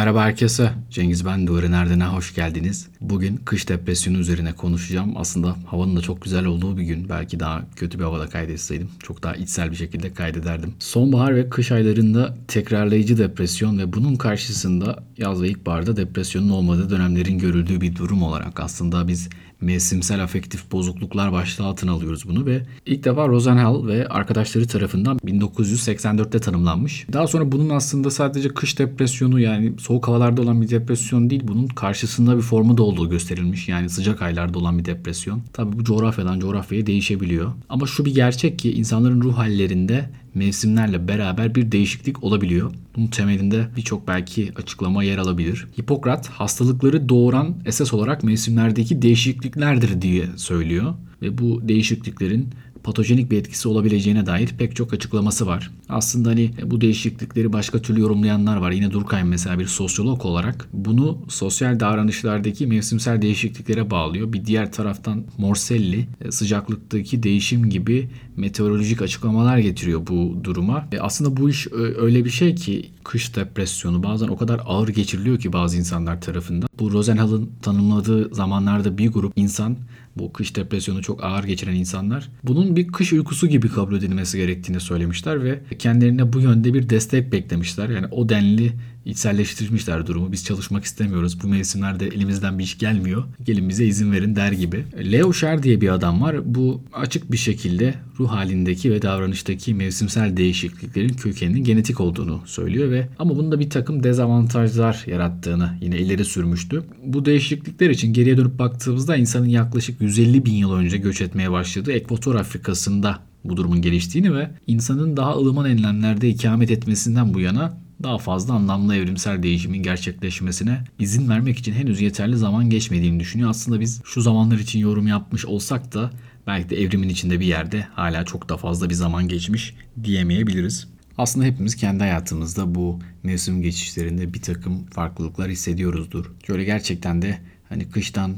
Merhaba herkese. Cengiz ben Duvarı Nerden'e hoş geldiniz. Bugün kış depresyonu üzerine konuşacağım. Aslında havanın da çok güzel olduğu bir gün. Belki daha kötü bir havada kaydetseydim. Çok daha içsel bir şekilde kaydederdim. Sonbahar ve kış aylarında tekrarlayıcı depresyon ve bunun karşısında yaz ve ilkbaharda depresyonun olmadığı dönemlerin görüldüğü bir durum olarak aslında biz mevsimsel afektif bozukluklar başlığı altına alıyoruz bunu ve ilk defa Rosenhall ve arkadaşları tarafından 1984'te tanımlanmış. Daha sonra bunun aslında sadece kış depresyonu yani soğuk havalarda olan bir depresyon değil bunun karşısında bir formu da olduğu gösterilmiş. Yani sıcak aylarda olan bir depresyon. Tabi bu coğrafyadan coğrafyaya değişebiliyor. Ama şu bir gerçek ki insanların ruh hallerinde mevsimlerle beraber bir değişiklik olabiliyor. Bunun temelinde birçok belki açıklama yer alabilir. Hipokrat hastalıkları doğuran esas olarak mevsimlerdeki değişikliklerdir diye söylüyor ve bu değişikliklerin patojenik bir etkisi olabileceğine dair pek çok açıklaması var. Aslında hani bu değişiklikleri başka türlü yorumlayanlar var. Yine Durkheim mesela bir sosyolog olarak bunu sosyal davranışlardaki mevsimsel değişikliklere bağlıyor. Bir diğer taraftan Morselli e, sıcaklıktaki değişim gibi meteorolojik açıklamalar getiriyor bu duruma. E aslında bu iş öyle bir şey ki kış depresyonu bazen o kadar ağır geçiriliyor ki bazı insanlar tarafından. Bu Rosenhall'ın tanımladığı zamanlarda bir grup insan bu kış depresyonu çok ağır geçiren insanlar bunun bir kış uykusu gibi kabul edilmesi gerektiğini söylemişler ve kendilerine bu yönde bir destek beklemişler. Yani o denli içselleştirmişler durumu. Biz çalışmak istemiyoruz. Bu mevsimlerde elimizden bir iş gelmiyor. Gelin bize izin verin der gibi. Leo Sher diye bir adam var. Bu açık bir şekilde ruh halindeki ve davranıştaki mevsimsel değişikliklerin kökeninin genetik olduğunu söylüyor ve ama bunda bir takım dezavantajlar yarattığını yine ileri sürmüştü. Bu değişiklikler için geriye dönüp baktığımızda insanın yaklaşık 150 bin yıl önce göç etmeye başladığı Ekvator Afrika'sında bu durumun geliştiğini ve insanın daha ılıman enlemlerde ikamet etmesinden bu yana daha fazla anlamlı evrimsel değişimin gerçekleşmesine izin vermek için henüz yeterli zaman geçmediğini düşünüyor. Aslında biz şu zamanlar için yorum yapmış olsak da belki de evrimin içinde bir yerde hala çok da fazla bir zaman geçmiş diyemeyebiliriz. Aslında hepimiz kendi hayatımızda bu mevsim geçişlerinde bir takım farklılıklar hissediyoruzdur. Şöyle gerçekten de hani kıştan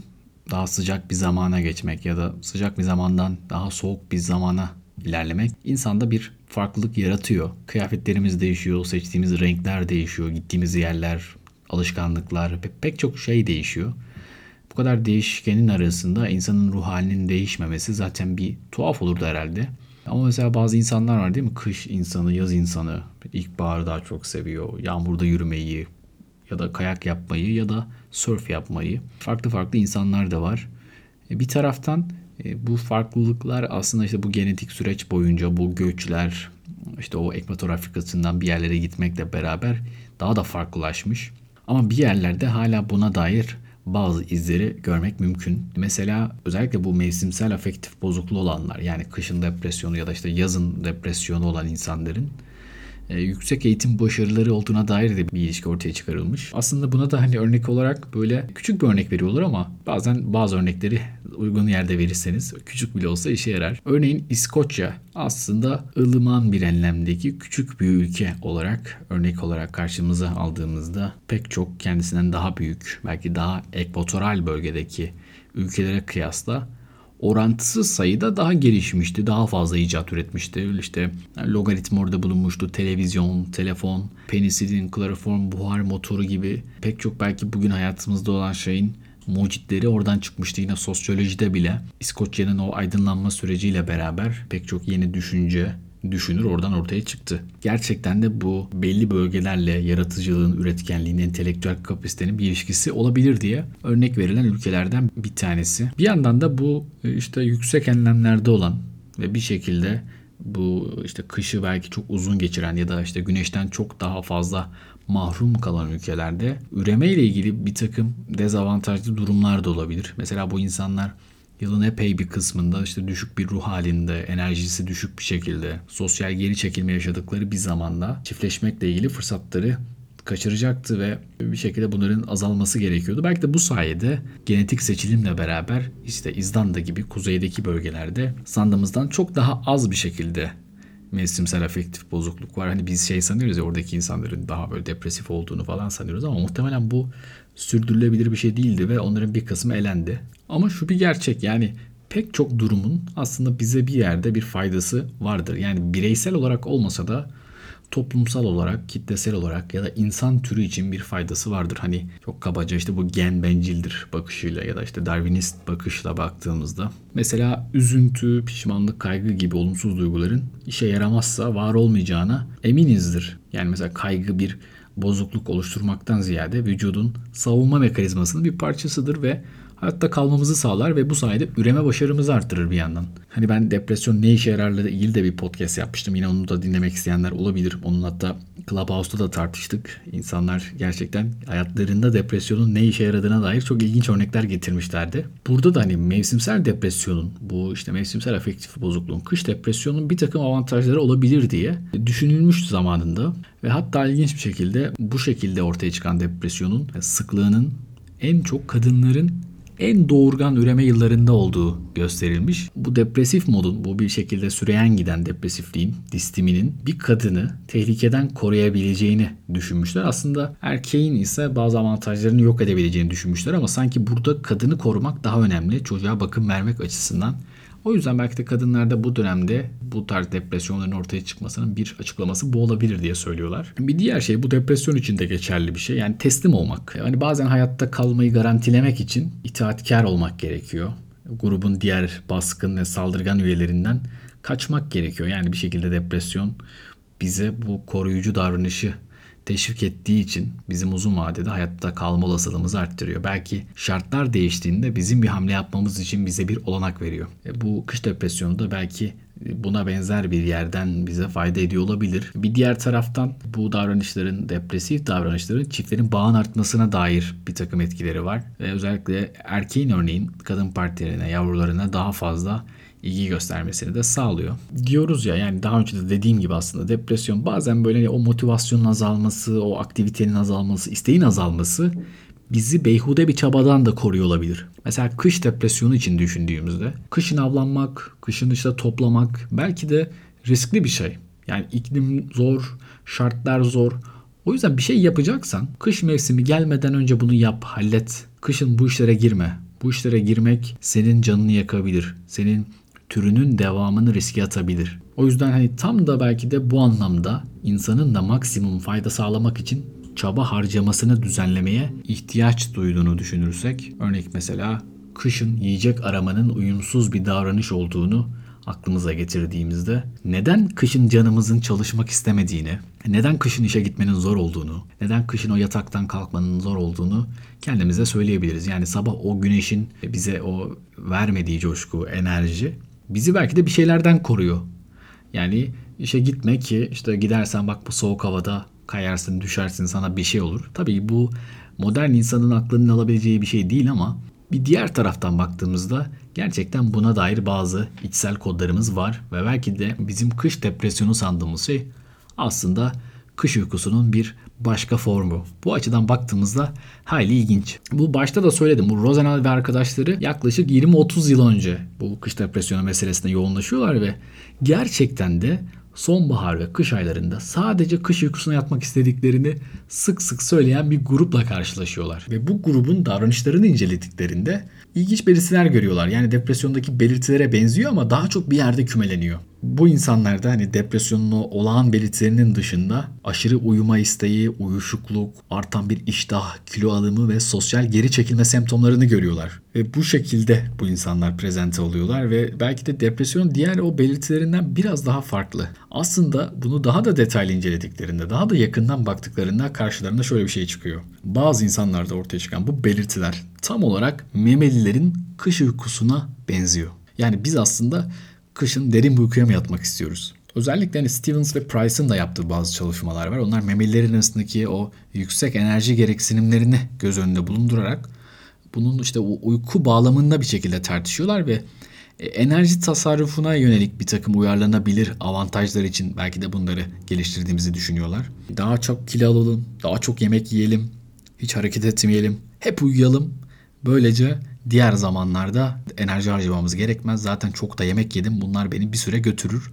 daha sıcak bir zamana geçmek ya da sıcak bir zamandan daha soğuk bir zamana ilerlemek insanda bir farklılık yaratıyor. Kıyafetlerimiz değişiyor, seçtiğimiz renkler değişiyor, gittiğimiz yerler, alışkanlıklar, pek çok şey değişiyor. Bu kadar değişkenin arasında insanın ruh halinin değişmemesi zaten bir tuhaf olurdu herhalde. Ama mesela bazı insanlar var değil mi? Kış insanı, yaz insanı. İlkbaharı daha çok seviyor. Yağmurda yürümeyi ya da kayak yapmayı ya da surf yapmayı. Farklı farklı insanlar da var. E, bir taraftan bu farklılıklar aslında işte bu genetik süreç boyunca bu göçler işte o Ekvator Afrika'sından bir yerlere gitmekle beraber daha da farklılaşmış. Ama bir yerlerde hala buna dair bazı izleri görmek mümkün. Mesela özellikle bu mevsimsel afektif bozukluğu olanlar yani kışın depresyonu ya da işte yazın depresyonu olan insanların e, yüksek eğitim başarıları olduğuna dair de bir ilişki ortaya çıkarılmış. Aslında buna da hani örnek olarak böyle küçük bir örnek veriyorlar ama bazen bazı örnekleri uygun yerde verirseniz küçük bile olsa işe yarar. Örneğin İskoçya aslında ılıman bir enlemdeki küçük bir ülke olarak örnek olarak karşımıza aldığımızda pek çok kendisinden daha büyük belki daha ekvatoral bölgedeki ülkelere kıyasla orantısız sayıda daha gelişmişti. Daha fazla icat üretmişti. İşte logaritma orada bulunmuştu. Televizyon, telefon, penisilin, kloroform, buhar motoru gibi pek çok belki bugün hayatımızda olan şeyin mucitleri oradan çıkmıştı yine sosyolojide bile. İskoçya'nın o aydınlanma süreciyle beraber pek çok yeni düşünce, düşünür oradan ortaya çıktı. Gerçekten de bu belli bölgelerle yaratıcılığın, üretkenliğin, entelektüel kapasitenin bir ilişkisi olabilir diye örnek verilen ülkelerden bir tanesi. Bir yandan da bu e, işte yüksek enlemlerde olan ve bir şekilde bu işte kışı belki çok uzun geçiren ya da işte güneşten çok daha fazla mahrum kalan ülkelerde üreme ile ilgili bir takım dezavantajlı durumlar da olabilir. Mesela bu insanlar Yılın epey bir kısmında işte düşük bir ruh halinde, enerjisi düşük bir şekilde, sosyal geri çekilme yaşadıkları bir zamanda çiftleşmekle ilgili fırsatları kaçıracaktı ve bir şekilde bunların azalması gerekiyordu. Belki de bu sayede genetik seçilimle beraber işte İzlanda gibi kuzeydeki bölgelerde sandığımızdan çok daha az bir şekilde mevsimsel afektif bozukluk var. Hani biz şey sanıyoruz ya oradaki insanların daha böyle depresif olduğunu falan sanıyoruz ama muhtemelen bu sürdürülebilir bir şey değildi ve onların bir kısmı elendi. Ama şu bir gerçek yani pek çok durumun aslında bize bir yerde bir faydası vardır. Yani bireysel olarak olmasa da toplumsal olarak, kitlesel olarak ya da insan türü için bir faydası vardır. Hani çok kabaca işte bu gen bencildir bakışıyla ya da işte Darwinist bakışla baktığımızda. Mesela üzüntü, pişmanlık, kaygı gibi olumsuz duyguların işe yaramazsa var olmayacağına eminizdir. Yani mesela kaygı bir bozukluk oluşturmaktan ziyade vücudun savunma mekanizmasının bir parçasıdır ve hayatta kalmamızı sağlar ve bu sayede üreme başarımızı arttırır bir yandan. Hani ben depresyon ne işe yararla ilgili de bir podcast yapmıştım. Yine onu da dinlemek isteyenler olabilir. Onun hatta Clubhouse'da da tartıştık. İnsanlar gerçekten hayatlarında depresyonun ne işe yaradığına dair çok ilginç örnekler getirmişlerdi. Burada da hani mevsimsel depresyonun, bu işte mevsimsel afektif bozukluğun, kış depresyonun bir takım avantajları olabilir diye düşünülmüş zamanında. Ve hatta ilginç bir şekilde bu şekilde ortaya çıkan depresyonun sıklığının en çok kadınların en doğurgan üreme yıllarında olduğu gösterilmiş. Bu depresif modun, bu bir şekilde süreyen giden depresifliğin, distiminin bir kadını tehlikeden koruyabileceğini düşünmüşler. Aslında erkeğin ise bazı avantajlarını yok edebileceğini düşünmüşler ama sanki burada kadını korumak daha önemli. Çocuğa bakım vermek açısından o yüzden belki de kadınlarda bu dönemde bu tarz depresyonların ortaya çıkmasının bir açıklaması bu olabilir diye söylüyorlar. Bir diğer şey bu depresyon için de geçerli bir şey. Yani teslim olmak. Hani bazen hayatta kalmayı garantilemek için itaatkar olmak gerekiyor. Grubun diğer baskın ve saldırgan üyelerinden kaçmak gerekiyor. Yani bir şekilde depresyon bize bu koruyucu davranışı teşvik ettiği için bizim uzun vadede hayatta kalma olasılığımızı arttırıyor. Belki şartlar değiştiğinde bizim bir hamle yapmamız için bize bir olanak veriyor. E bu kış depresyonu da belki buna benzer bir yerden bize fayda ediyor olabilir. Bir diğer taraftan bu davranışların, depresif davranışların çiftlerin bağın artmasına dair bir takım etkileri var. Ve özellikle erkeğin örneğin kadın partilerine, yavrularına daha fazla ilgi göstermesini de sağlıyor. Diyoruz ya yani daha önce de dediğim gibi aslında depresyon bazen böyle o motivasyonun azalması, o aktivitenin azalması, isteğin azalması bizi beyhude bir çabadan da koruyor olabilir. Mesela kış depresyonu için düşündüğümüzde kışın avlanmak, kışın işte toplamak belki de riskli bir şey. Yani iklim zor, şartlar zor. O yüzden bir şey yapacaksan kış mevsimi gelmeden önce bunu yap, hallet. Kışın bu işlere girme. Bu işlere girmek senin canını yakabilir. Senin türünün devamını riske atabilir. O yüzden hani tam da belki de bu anlamda insanın da maksimum fayda sağlamak için çaba harcamasını düzenlemeye ihtiyaç duyduğunu düşünürsek, örnek mesela kışın yiyecek aramanın uyumsuz bir davranış olduğunu aklımıza getirdiğimizde neden kışın canımızın çalışmak istemediğini, neden kışın işe gitmenin zor olduğunu, neden kışın o yataktan kalkmanın zor olduğunu kendimize söyleyebiliriz. Yani sabah o güneşin bize o vermediği coşku, enerji bizi belki de bir şeylerden koruyor. Yani işe gitme ki işte gidersen bak bu soğuk havada kayarsın, düşersin, sana bir şey olur. Tabii bu modern insanın aklının alabileceği bir şey değil ama bir diğer taraftan baktığımızda gerçekten buna dair bazı içsel kodlarımız var ve belki de bizim kış depresyonu sandığımız şey aslında kış uykusunun bir başka formu. Bu açıdan baktığımızda hayli ilginç. Bu başta da söyledim. Bu Rosenal ve arkadaşları yaklaşık 20-30 yıl önce bu kış depresyonu meselesine yoğunlaşıyorlar ve gerçekten de sonbahar ve kış aylarında sadece kış uykusuna yatmak istediklerini sık sık söyleyen bir grupla karşılaşıyorlar. Ve bu grubun davranışlarını incelediklerinde ilginç belirtiler görüyorlar. Yani depresyondaki belirtilere benziyor ama daha çok bir yerde kümeleniyor bu insanlarda hani depresyonun olağan belirtilerinin dışında aşırı uyuma isteği, uyuşukluk, artan bir iştah, kilo alımı ve sosyal geri çekilme semptomlarını görüyorlar. Ve bu şekilde bu insanlar prezente oluyorlar ve belki de depresyonun diğer o belirtilerinden biraz daha farklı. Aslında bunu daha da detaylı incelediklerinde, daha da yakından baktıklarında karşılarında şöyle bir şey çıkıyor. Bazı insanlarda ortaya çıkan bu belirtiler tam olarak memelilerin kış uykusuna benziyor. Yani biz aslında kışın derin bir uykuya mı yatmak istiyoruz? Özellikle hani Stevens ve Price'ın da yaptığı bazı çalışmalar var. Onlar memelilerin arasındaki o yüksek enerji gereksinimlerini göz önünde bulundurarak bunun işte o uyku bağlamında bir şekilde tartışıyorlar ve e, enerji tasarrufuna yönelik bir takım uyarlanabilir avantajlar için belki de bunları geliştirdiğimizi düşünüyorlar. Daha çok kilo alalım, daha çok yemek yiyelim, hiç hareket etmeyelim, hep uyuyalım. Böylece Diğer zamanlarda enerji harcamamız gerekmez. Zaten çok da yemek yedim. Bunlar beni bir süre götürür.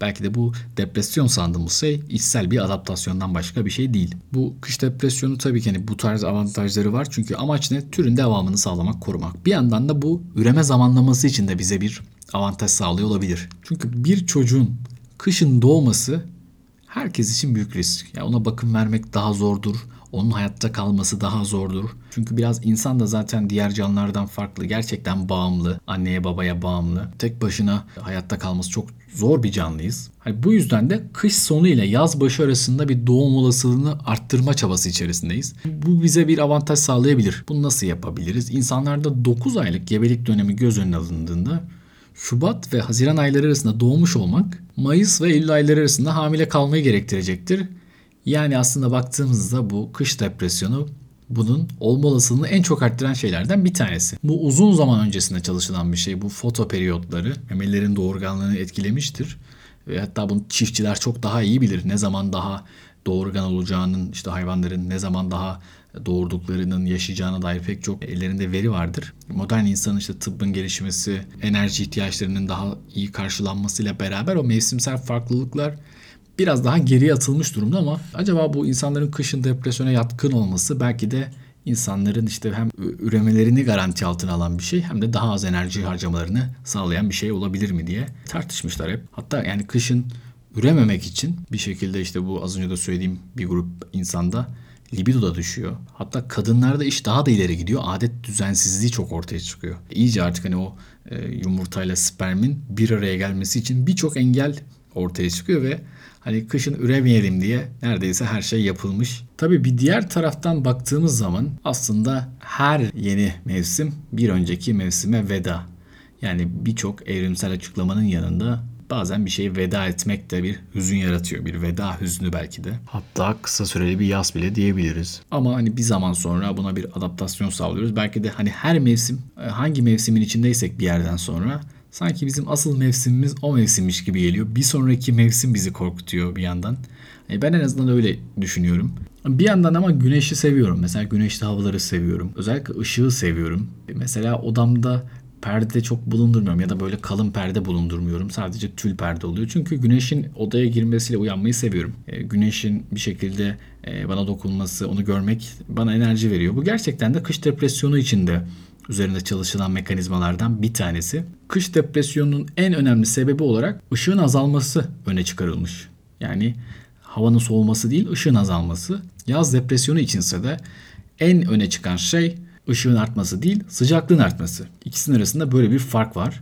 Belki de bu depresyon sandığımız şey içsel bir adaptasyondan başka bir şey değil. Bu kış depresyonu tabii ki hani bu tarz avantajları var. Çünkü amaç ne? Türün devamını sağlamak, korumak. Bir yandan da bu üreme zamanlaması için de bize bir avantaj sağlıyor olabilir. Çünkü bir çocuğun kışın doğması herkes için büyük risk. Yani ona bakım vermek daha zordur. Onun hayatta kalması daha zordur. Çünkü biraz insan da zaten diğer canlılardan farklı. Gerçekten bağımlı. Anneye babaya bağımlı. Tek başına hayatta kalması çok zor bir canlıyız. Hani bu yüzden de kış sonu ile yaz başı arasında bir doğum olasılığını arttırma çabası içerisindeyiz. Bu bize bir avantaj sağlayabilir. Bunu nasıl yapabiliriz? İnsanlarda 9 aylık gebelik dönemi göz önüne alındığında Şubat ve Haziran ayları arasında doğmuş olmak Mayıs ve Eylül ayları arasında hamile kalmayı gerektirecektir. Yani aslında baktığımızda bu kış depresyonu bunun olma olasılığını en çok arttıran şeylerden bir tanesi. Bu uzun zaman öncesinde çalışılan bir şey. Bu foto periyotları memelerin doğurganlığını etkilemiştir. Ve hatta bunu çiftçiler çok daha iyi bilir. Ne zaman daha doğurgan olacağının, işte hayvanların ne zaman daha doğurduklarının yaşayacağına dair pek çok ellerinde veri vardır. Modern insanın işte tıbbın gelişmesi, enerji ihtiyaçlarının daha iyi karşılanmasıyla beraber o mevsimsel farklılıklar biraz daha geriye atılmış durumda ama acaba bu insanların kışın depresyona yatkın olması belki de insanların işte hem üremelerini garanti altına alan bir şey hem de daha az enerji harcamalarını sağlayan bir şey olabilir mi diye tartışmışlar hep. Hatta yani kışın ürememek için bir şekilde işte bu az önce de söylediğim bir grup insanda libido da düşüyor. Hatta kadınlarda iş daha da ileri gidiyor. Adet düzensizliği çok ortaya çıkıyor. İyice artık hani o e, yumurtayla spermin bir araya gelmesi için birçok engel ortaya çıkıyor ve hani kışın üremeyelim diye neredeyse her şey yapılmış. Tabii bir diğer taraftan baktığımız zaman aslında her yeni mevsim bir önceki mevsime veda. Yani birçok evrimsel açıklamanın yanında bazen bir şeye veda etmek de bir hüzün yaratıyor. Bir veda hüznü belki de. Hatta kısa süreli bir yaz bile diyebiliriz. Ama hani bir zaman sonra buna bir adaptasyon sağlıyoruz. Belki de hani her mevsim e, hangi mevsimin içindeysek bir yerden sonra sanki bizim asıl mevsimimiz o mevsimmiş gibi geliyor. Bir sonraki mevsim bizi korkutuyor bir yandan. E, ben en azından öyle düşünüyorum. Bir yandan ama güneşi seviyorum. Mesela güneşli havaları seviyorum. Özellikle ışığı seviyorum. Mesela odamda perde çok bulundurmuyorum ya da böyle kalın perde bulundurmuyorum. Sadece tül perde oluyor. Çünkü güneşin odaya girmesiyle uyanmayı seviyorum. E, güneşin bir şekilde e, bana dokunması, onu görmek bana enerji veriyor. Bu gerçekten de kış depresyonu içinde üzerinde çalışılan mekanizmalardan bir tanesi. Kış depresyonunun en önemli sebebi olarak ışığın azalması öne çıkarılmış. Yani havanın soğuması değil, ışığın azalması. Yaz depresyonu içinse de en öne çıkan şey ışığın artması değil sıcaklığın artması. İkisinin arasında böyle bir fark var.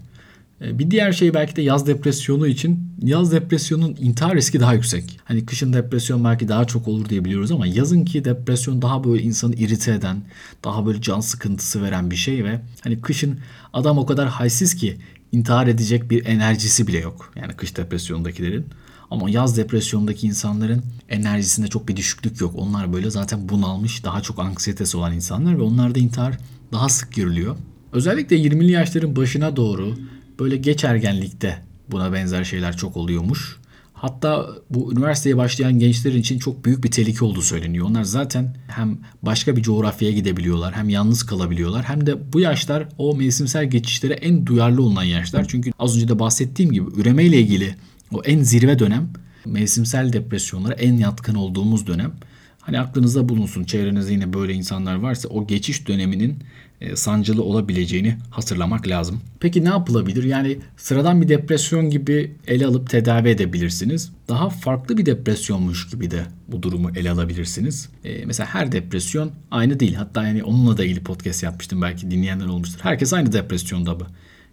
Ee, bir diğer şey belki de yaz depresyonu için yaz depresyonun intihar riski daha yüksek. Hani kışın depresyon belki daha çok olur diye biliyoruz ama yazın ki depresyon daha böyle insanı irite eden, daha böyle can sıkıntısı veren bir şey ve hani kışın adam o kadar halsiz ki intihar edecek bir enerjisi bile yok. Yani kış depresyondakilerin. Ama yaz depresyondaki insanların enerjisinde çok bir düşüklük yok. Onlar böyle zaten bunalmış, daha çok anksiyetesi olan insanlar ve onlarda intihar daha sık görülüyor. Özellikle 20'li yaşların başına doğru böyle geç ergenlikte buna benzer şeyler çok oluyormuş. Hatta bu üniversiteye başlayan gençler için çok büyük bir tehlike olduğu söyleniyor. Onlar zaten hem başka bir coğrafyaya gidebiliyorlar, hem yalnız kalabiliyorlar, hem de bu yaşlar o mevsimsel geçişlere en duyarlı olan yaşlar. Çünkü az önce de bahsettiğim gibi üremeyle ilgili o en zirve dönem mevsimsel depresyonlara en yatkın olduğumuz dönem. Hani aklınızda bulunsun çevrenizde yine böyle insanlar varsa o geçiş döneminin e, sancılı olabileceğini hatırlamak lazım. Peki ne yapılabilir? Yani sıradan bir depresyon gibi ele alıp tedavi edebilirsiniz. Daha farklı bir depresyonmuş gibi de bu durumu ele alabilirsiniz. Ee, mesela her depresyon aynı değil. Hatta yani onunla da ilgili podcast yapmıştım belki dinleyenler olmuştur. Herkes aynı depresyonda mı?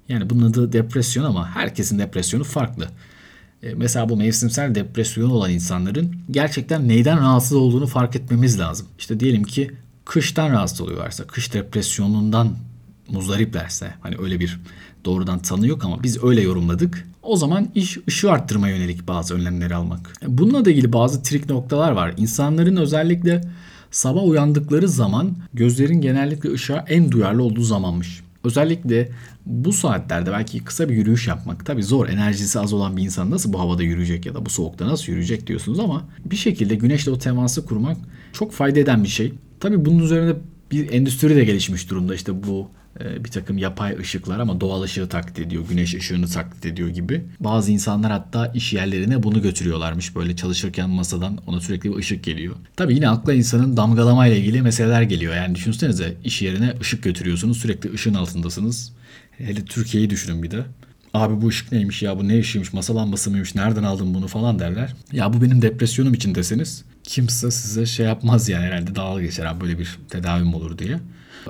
Yani bunun adı depresyon ama herkesin depresyonu farklı. E, mesela bu mevsimsel depresyon olan insanların gerçekten neyden rahatsız olduğunu fark etmemiz lazım. İşte diyelim ki kıştan rahatsız oluyorlarsa, kış depresyonundan muzdariplerse hani öyle bir doğrudan tanı yok ama biz öyle yorumladık. O zaman iş ışığı arttırmaya yönelik bazı önlemleri almak. E, bununla da ilgili bazı trik noktalar var. İnsanların özellikle sabah uyandıkları zaman gözlerin genellikle ışığa en duyarlı olduğu zamanmış. Özellikle bu saatlerde belki kısa bir yürüyüş yapmak tabii zor. Enerjisi az olan bir insan nasıl bu havada yürüyecek ya da bu soğukta nasıl yürüyecek diyorsunuz ama bir şekilde güneşle o teması kurmak çok fayda eden bir şey. Tabii bunun üzerine bir endüstri de gelişmiş durumda. İşte bu bir takım yapay ışıklar ama doğal ışığı taklit ediyor, güneş ışığını taklit ediyor gibi. Bazı insanlar hatta iş yerlerine bunu götürüyorlarmış. Böyle çalışırken masadan ona sürekli bir ışık geliyor. Tabii yine akla insanın damgalama ile ilgili meseleler geliyor. Yani düşünsenize iş yerine ışık götürüyorsunuz, sürekli ışığın altındasınız. Hele Türkiye'yi düşünün bir de. Abi bu ışık neymiş ya bu ne ışığıymış masa lambası mıymış nereden aldın bunu falan derler. Ya bu benim depresyonum için deseniz kimse size şey yapmaz yani herhalde dalga geçer abi böyle bir tedavim olur diye.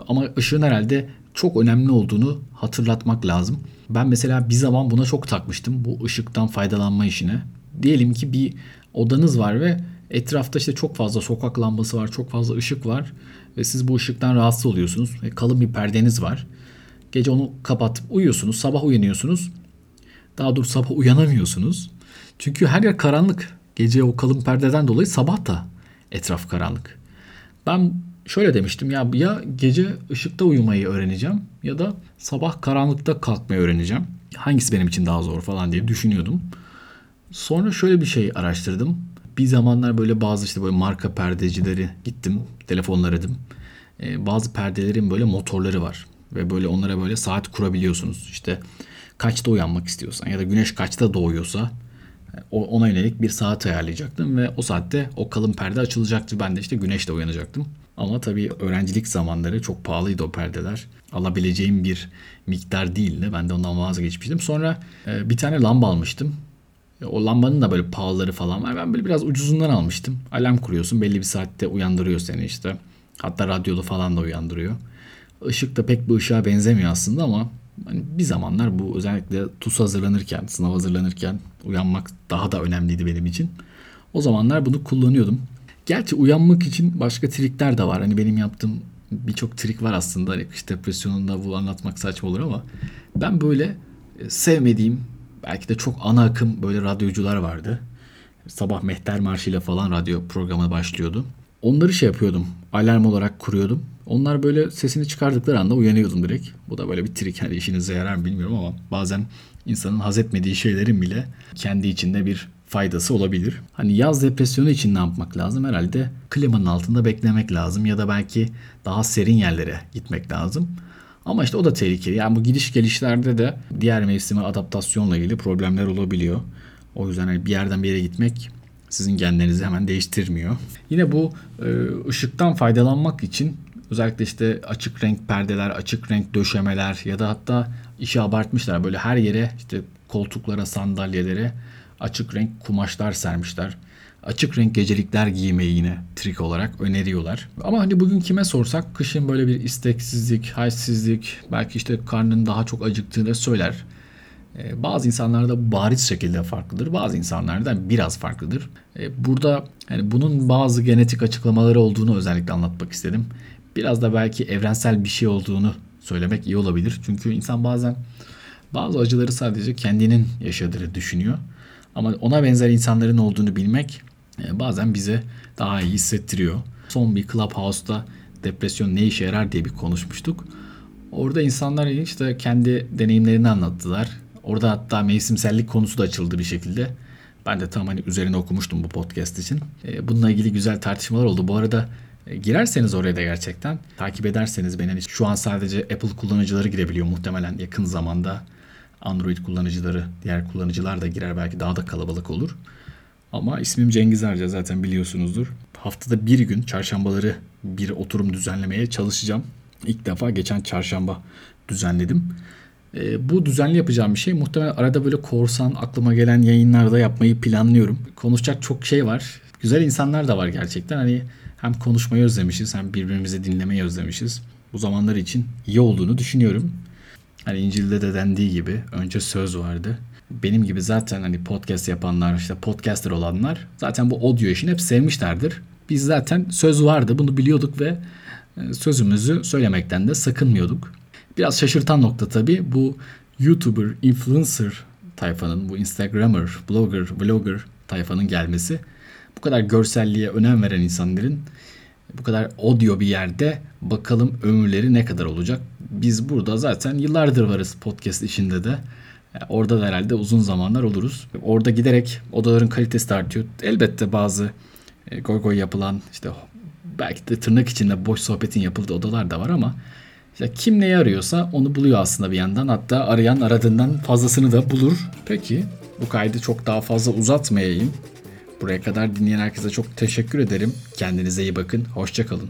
Ama ışığın herhalde çok önemli olduğunu hatırlatmak lazım. Ben mesela bir zaman buna çok takmıştım bu ışıktan faydalanma işine. Diyelim ki bir odanız var ve etrafta işte çok fazla sokak lambası var, çok fazla ışık var ve siz bu ışıktan rahatsız oluyorsunuz. Ve kalın bir perdeniz var. Gece onu kapatıp uyuyorsunuz, sabah uyanıyorsunuz. Daha doğrusu sabah uyanamıyorsunuz. Çünkü her yer karanlık. Gece o kalın perdeden dolayı sabah da etraf karanlık. Ben şöyle demiştim ya ya gece ışıkta uyumayı öğreneceğim ya da sabah karanlıkta kalkmayı öğreneceğim. Hangisi benim için daha zor falan diye düşünüyordum. Sonra şöyle bir şey araştırdım. Bir zamanlar böyle bazı işte böyle marka perdecileri gittim, telefon aradım. Ee, bazı perdelerin böyle motorları var ve böyle onlara böyle saat kurabiliyorsunuz. İşte kaçta uyanmak istiyorsan ya da güneş kaçta doğuyorsa ona yönelik bir saat ayarlayacaktım ve o saatte o kalın perde açılacaktı. Ben de işte güneşle uyanacaktım. Ama tabii öğrencilik zamanları çok pahalıydı o perdeler. Alabileceğim bir miktar değildi. Ben de ondan vazgeçmiştim. Sonra e, bir tane lamba almıştım. E, o lambanın da böyle pahalıları falan var. Ben böyle biraz ucuzundan almıştım. Alarm kuruyorsun. Belli bir saatte uyandırıyor seni işte. Hatta radyolu falan da uyandırıyor. Işık da pek bir ışığa benzemiyor aslında ama hani bir zamanlar bu özellikle TUS hazırlanırken, sınav hazırlanırken uyanmak daha da önemliydi benim için. O zamanlar bunu kullanıyordum. Gerçi uyanmak için başka trikler de var. Hani benim yaptığım birçok trik var aslında. Hani kış depresyonunda bu anlatmak saçma olur ama ben böyle e, sevmediğim belki de çok ana akım böyle radyocular vardı. Sabah Mehter Marşı ile falan radyo programı başlıyordu. Onları şey yapıyordum. Alarm olarak kuruyordum. Onlar böyle sesini çıkardıkları anda uyanıyordum direkt. Bu da böyle bir trik. Hani işinize yarar mı bilmiyorum ama bazen insanın haz etmediği şeylerin bile kendi içinde bir faydası olabilir. Hani yaz depresyonu için ne yapmak lazım? Herhalde klimanın altında beklemek lazım ya da belki daha serin yerlere gitmek lazım. Ama işte o da tehlikeli. Yani bu gidiş gelişlerde de diğer mevsime adaptasyonla ilgili problemler olabiliyor. O yüzden hani bir yerden bir yere gitmek sizin genlerinizi hemen değiştirmiyor. Yine bu e, ışıktan faydalanmak için özellikle işte açık renk perdeler, açık renk döşemeler ya da hatta işi abartmışlar. Böyle her yere işte koltuklara, sandalyelere açık renk kumaşlar sermişler. Açık renk gecelikler giymeyi yine trik olarak öneriyorlar. Ama hani bugün kime sorsak kışın böyle bir isteksizlik, halsizlik, belki işte karnın daha çok acıktığını söyler. Ee, bazı insanlarda bariz şekilde farklıdır. Bazı insanlarda biraz farklıdır. Ee, burada yani bunun bazı genetik açıklamaları olduğunu özellikle anlatmak istedim. Biraz da belki evrensel bir şey olduğunu söylemek iyi olabilir. Çünkü insan bazen bazı acıları sadece kendinin yaşadığını düşünüyor. Ama ona benzer insanların olduğunu bilmek e, bazen bize daha iyi hissettiriyor. Son bir Clubhouse'da depresyon ne işe yarar diye bir konuşmuştuk. Orada insanlar işte kendi deneyimlerini anlattılar. Orada hatta mevsimsellik konusu da açıldı bir şekilde. Ben de tam hani üzerine okumuştum bu podcast için. E, bununla ilgili güzel tartışmalar oldu. Bu arada e, girerseniz oraya da gerçekten takip ederseniz beni hani şu an sadece Apple kullanıcıları girebiliyor muhtemelen yakın zamanda Android kullanıcıları, diğer kullanıcılar da girer belki daha da kalabalık olur. Ama ismim Cengiz Arca zaten biliyorsunuzdur. Haftada bir gün çarşambaları bir oturum düzenlemeye çalışacağım. İlk defa geçen çarşamba düzenledim. E, bu düzenli yapacağım bir şey. Muhtemelen arada böyle korsan aklıma gelen yayınlarda yapmayı planlıyorum. Konuşacak çok şey var. Güzel insanlar da var gerçekten. Hani hem konuşmayı özlemişiz hem birbirimizi dinlemeyi özlemişiz. Bu zamanlar için iyi olduğunu düşünüyorum. Hani İncil'de de dendiği gibi önce söz vardı. Benim gibi zaten hani podcast yapanlar, işte podcaster olanlar zaten bu audio işini hep sevmişlerdir. Biz zaten söz vardı bunu biliyorduk ve e, sözümüzü söylemekten de sakınmıyorduk. Biraz şaşırtan nokta tabii bu YouTuber, influencer tayfanın, bu Instagrammer, blogger, vlogger tayfanın gelmesi. Bu kadar görselliğe önem veren insanların bu kadar audio bir yerde bakalım ömürleri ne kadar olacak. Biz burada zaten yıllardır varız podcast işinde de. orada da herhalde uzun zamanlar oluruz. Orada giderek odaların kalitesi artıyor. Elbette bazı e, goy goy yapılan işte belki de tırnak içinde boş sohbetin yapıldığı odalar da var ama işte kim neyi arıyorsa onu buluyor aslında bir yandan. Hatta arayan aradığından fazlasını da bulur. Peki bu kaydı çok daha fazla uzatmayayım. Buraya kadar dinleyen herkese çok teşekkür ederim. Kendinize iyi bakın. Hoşçakalın.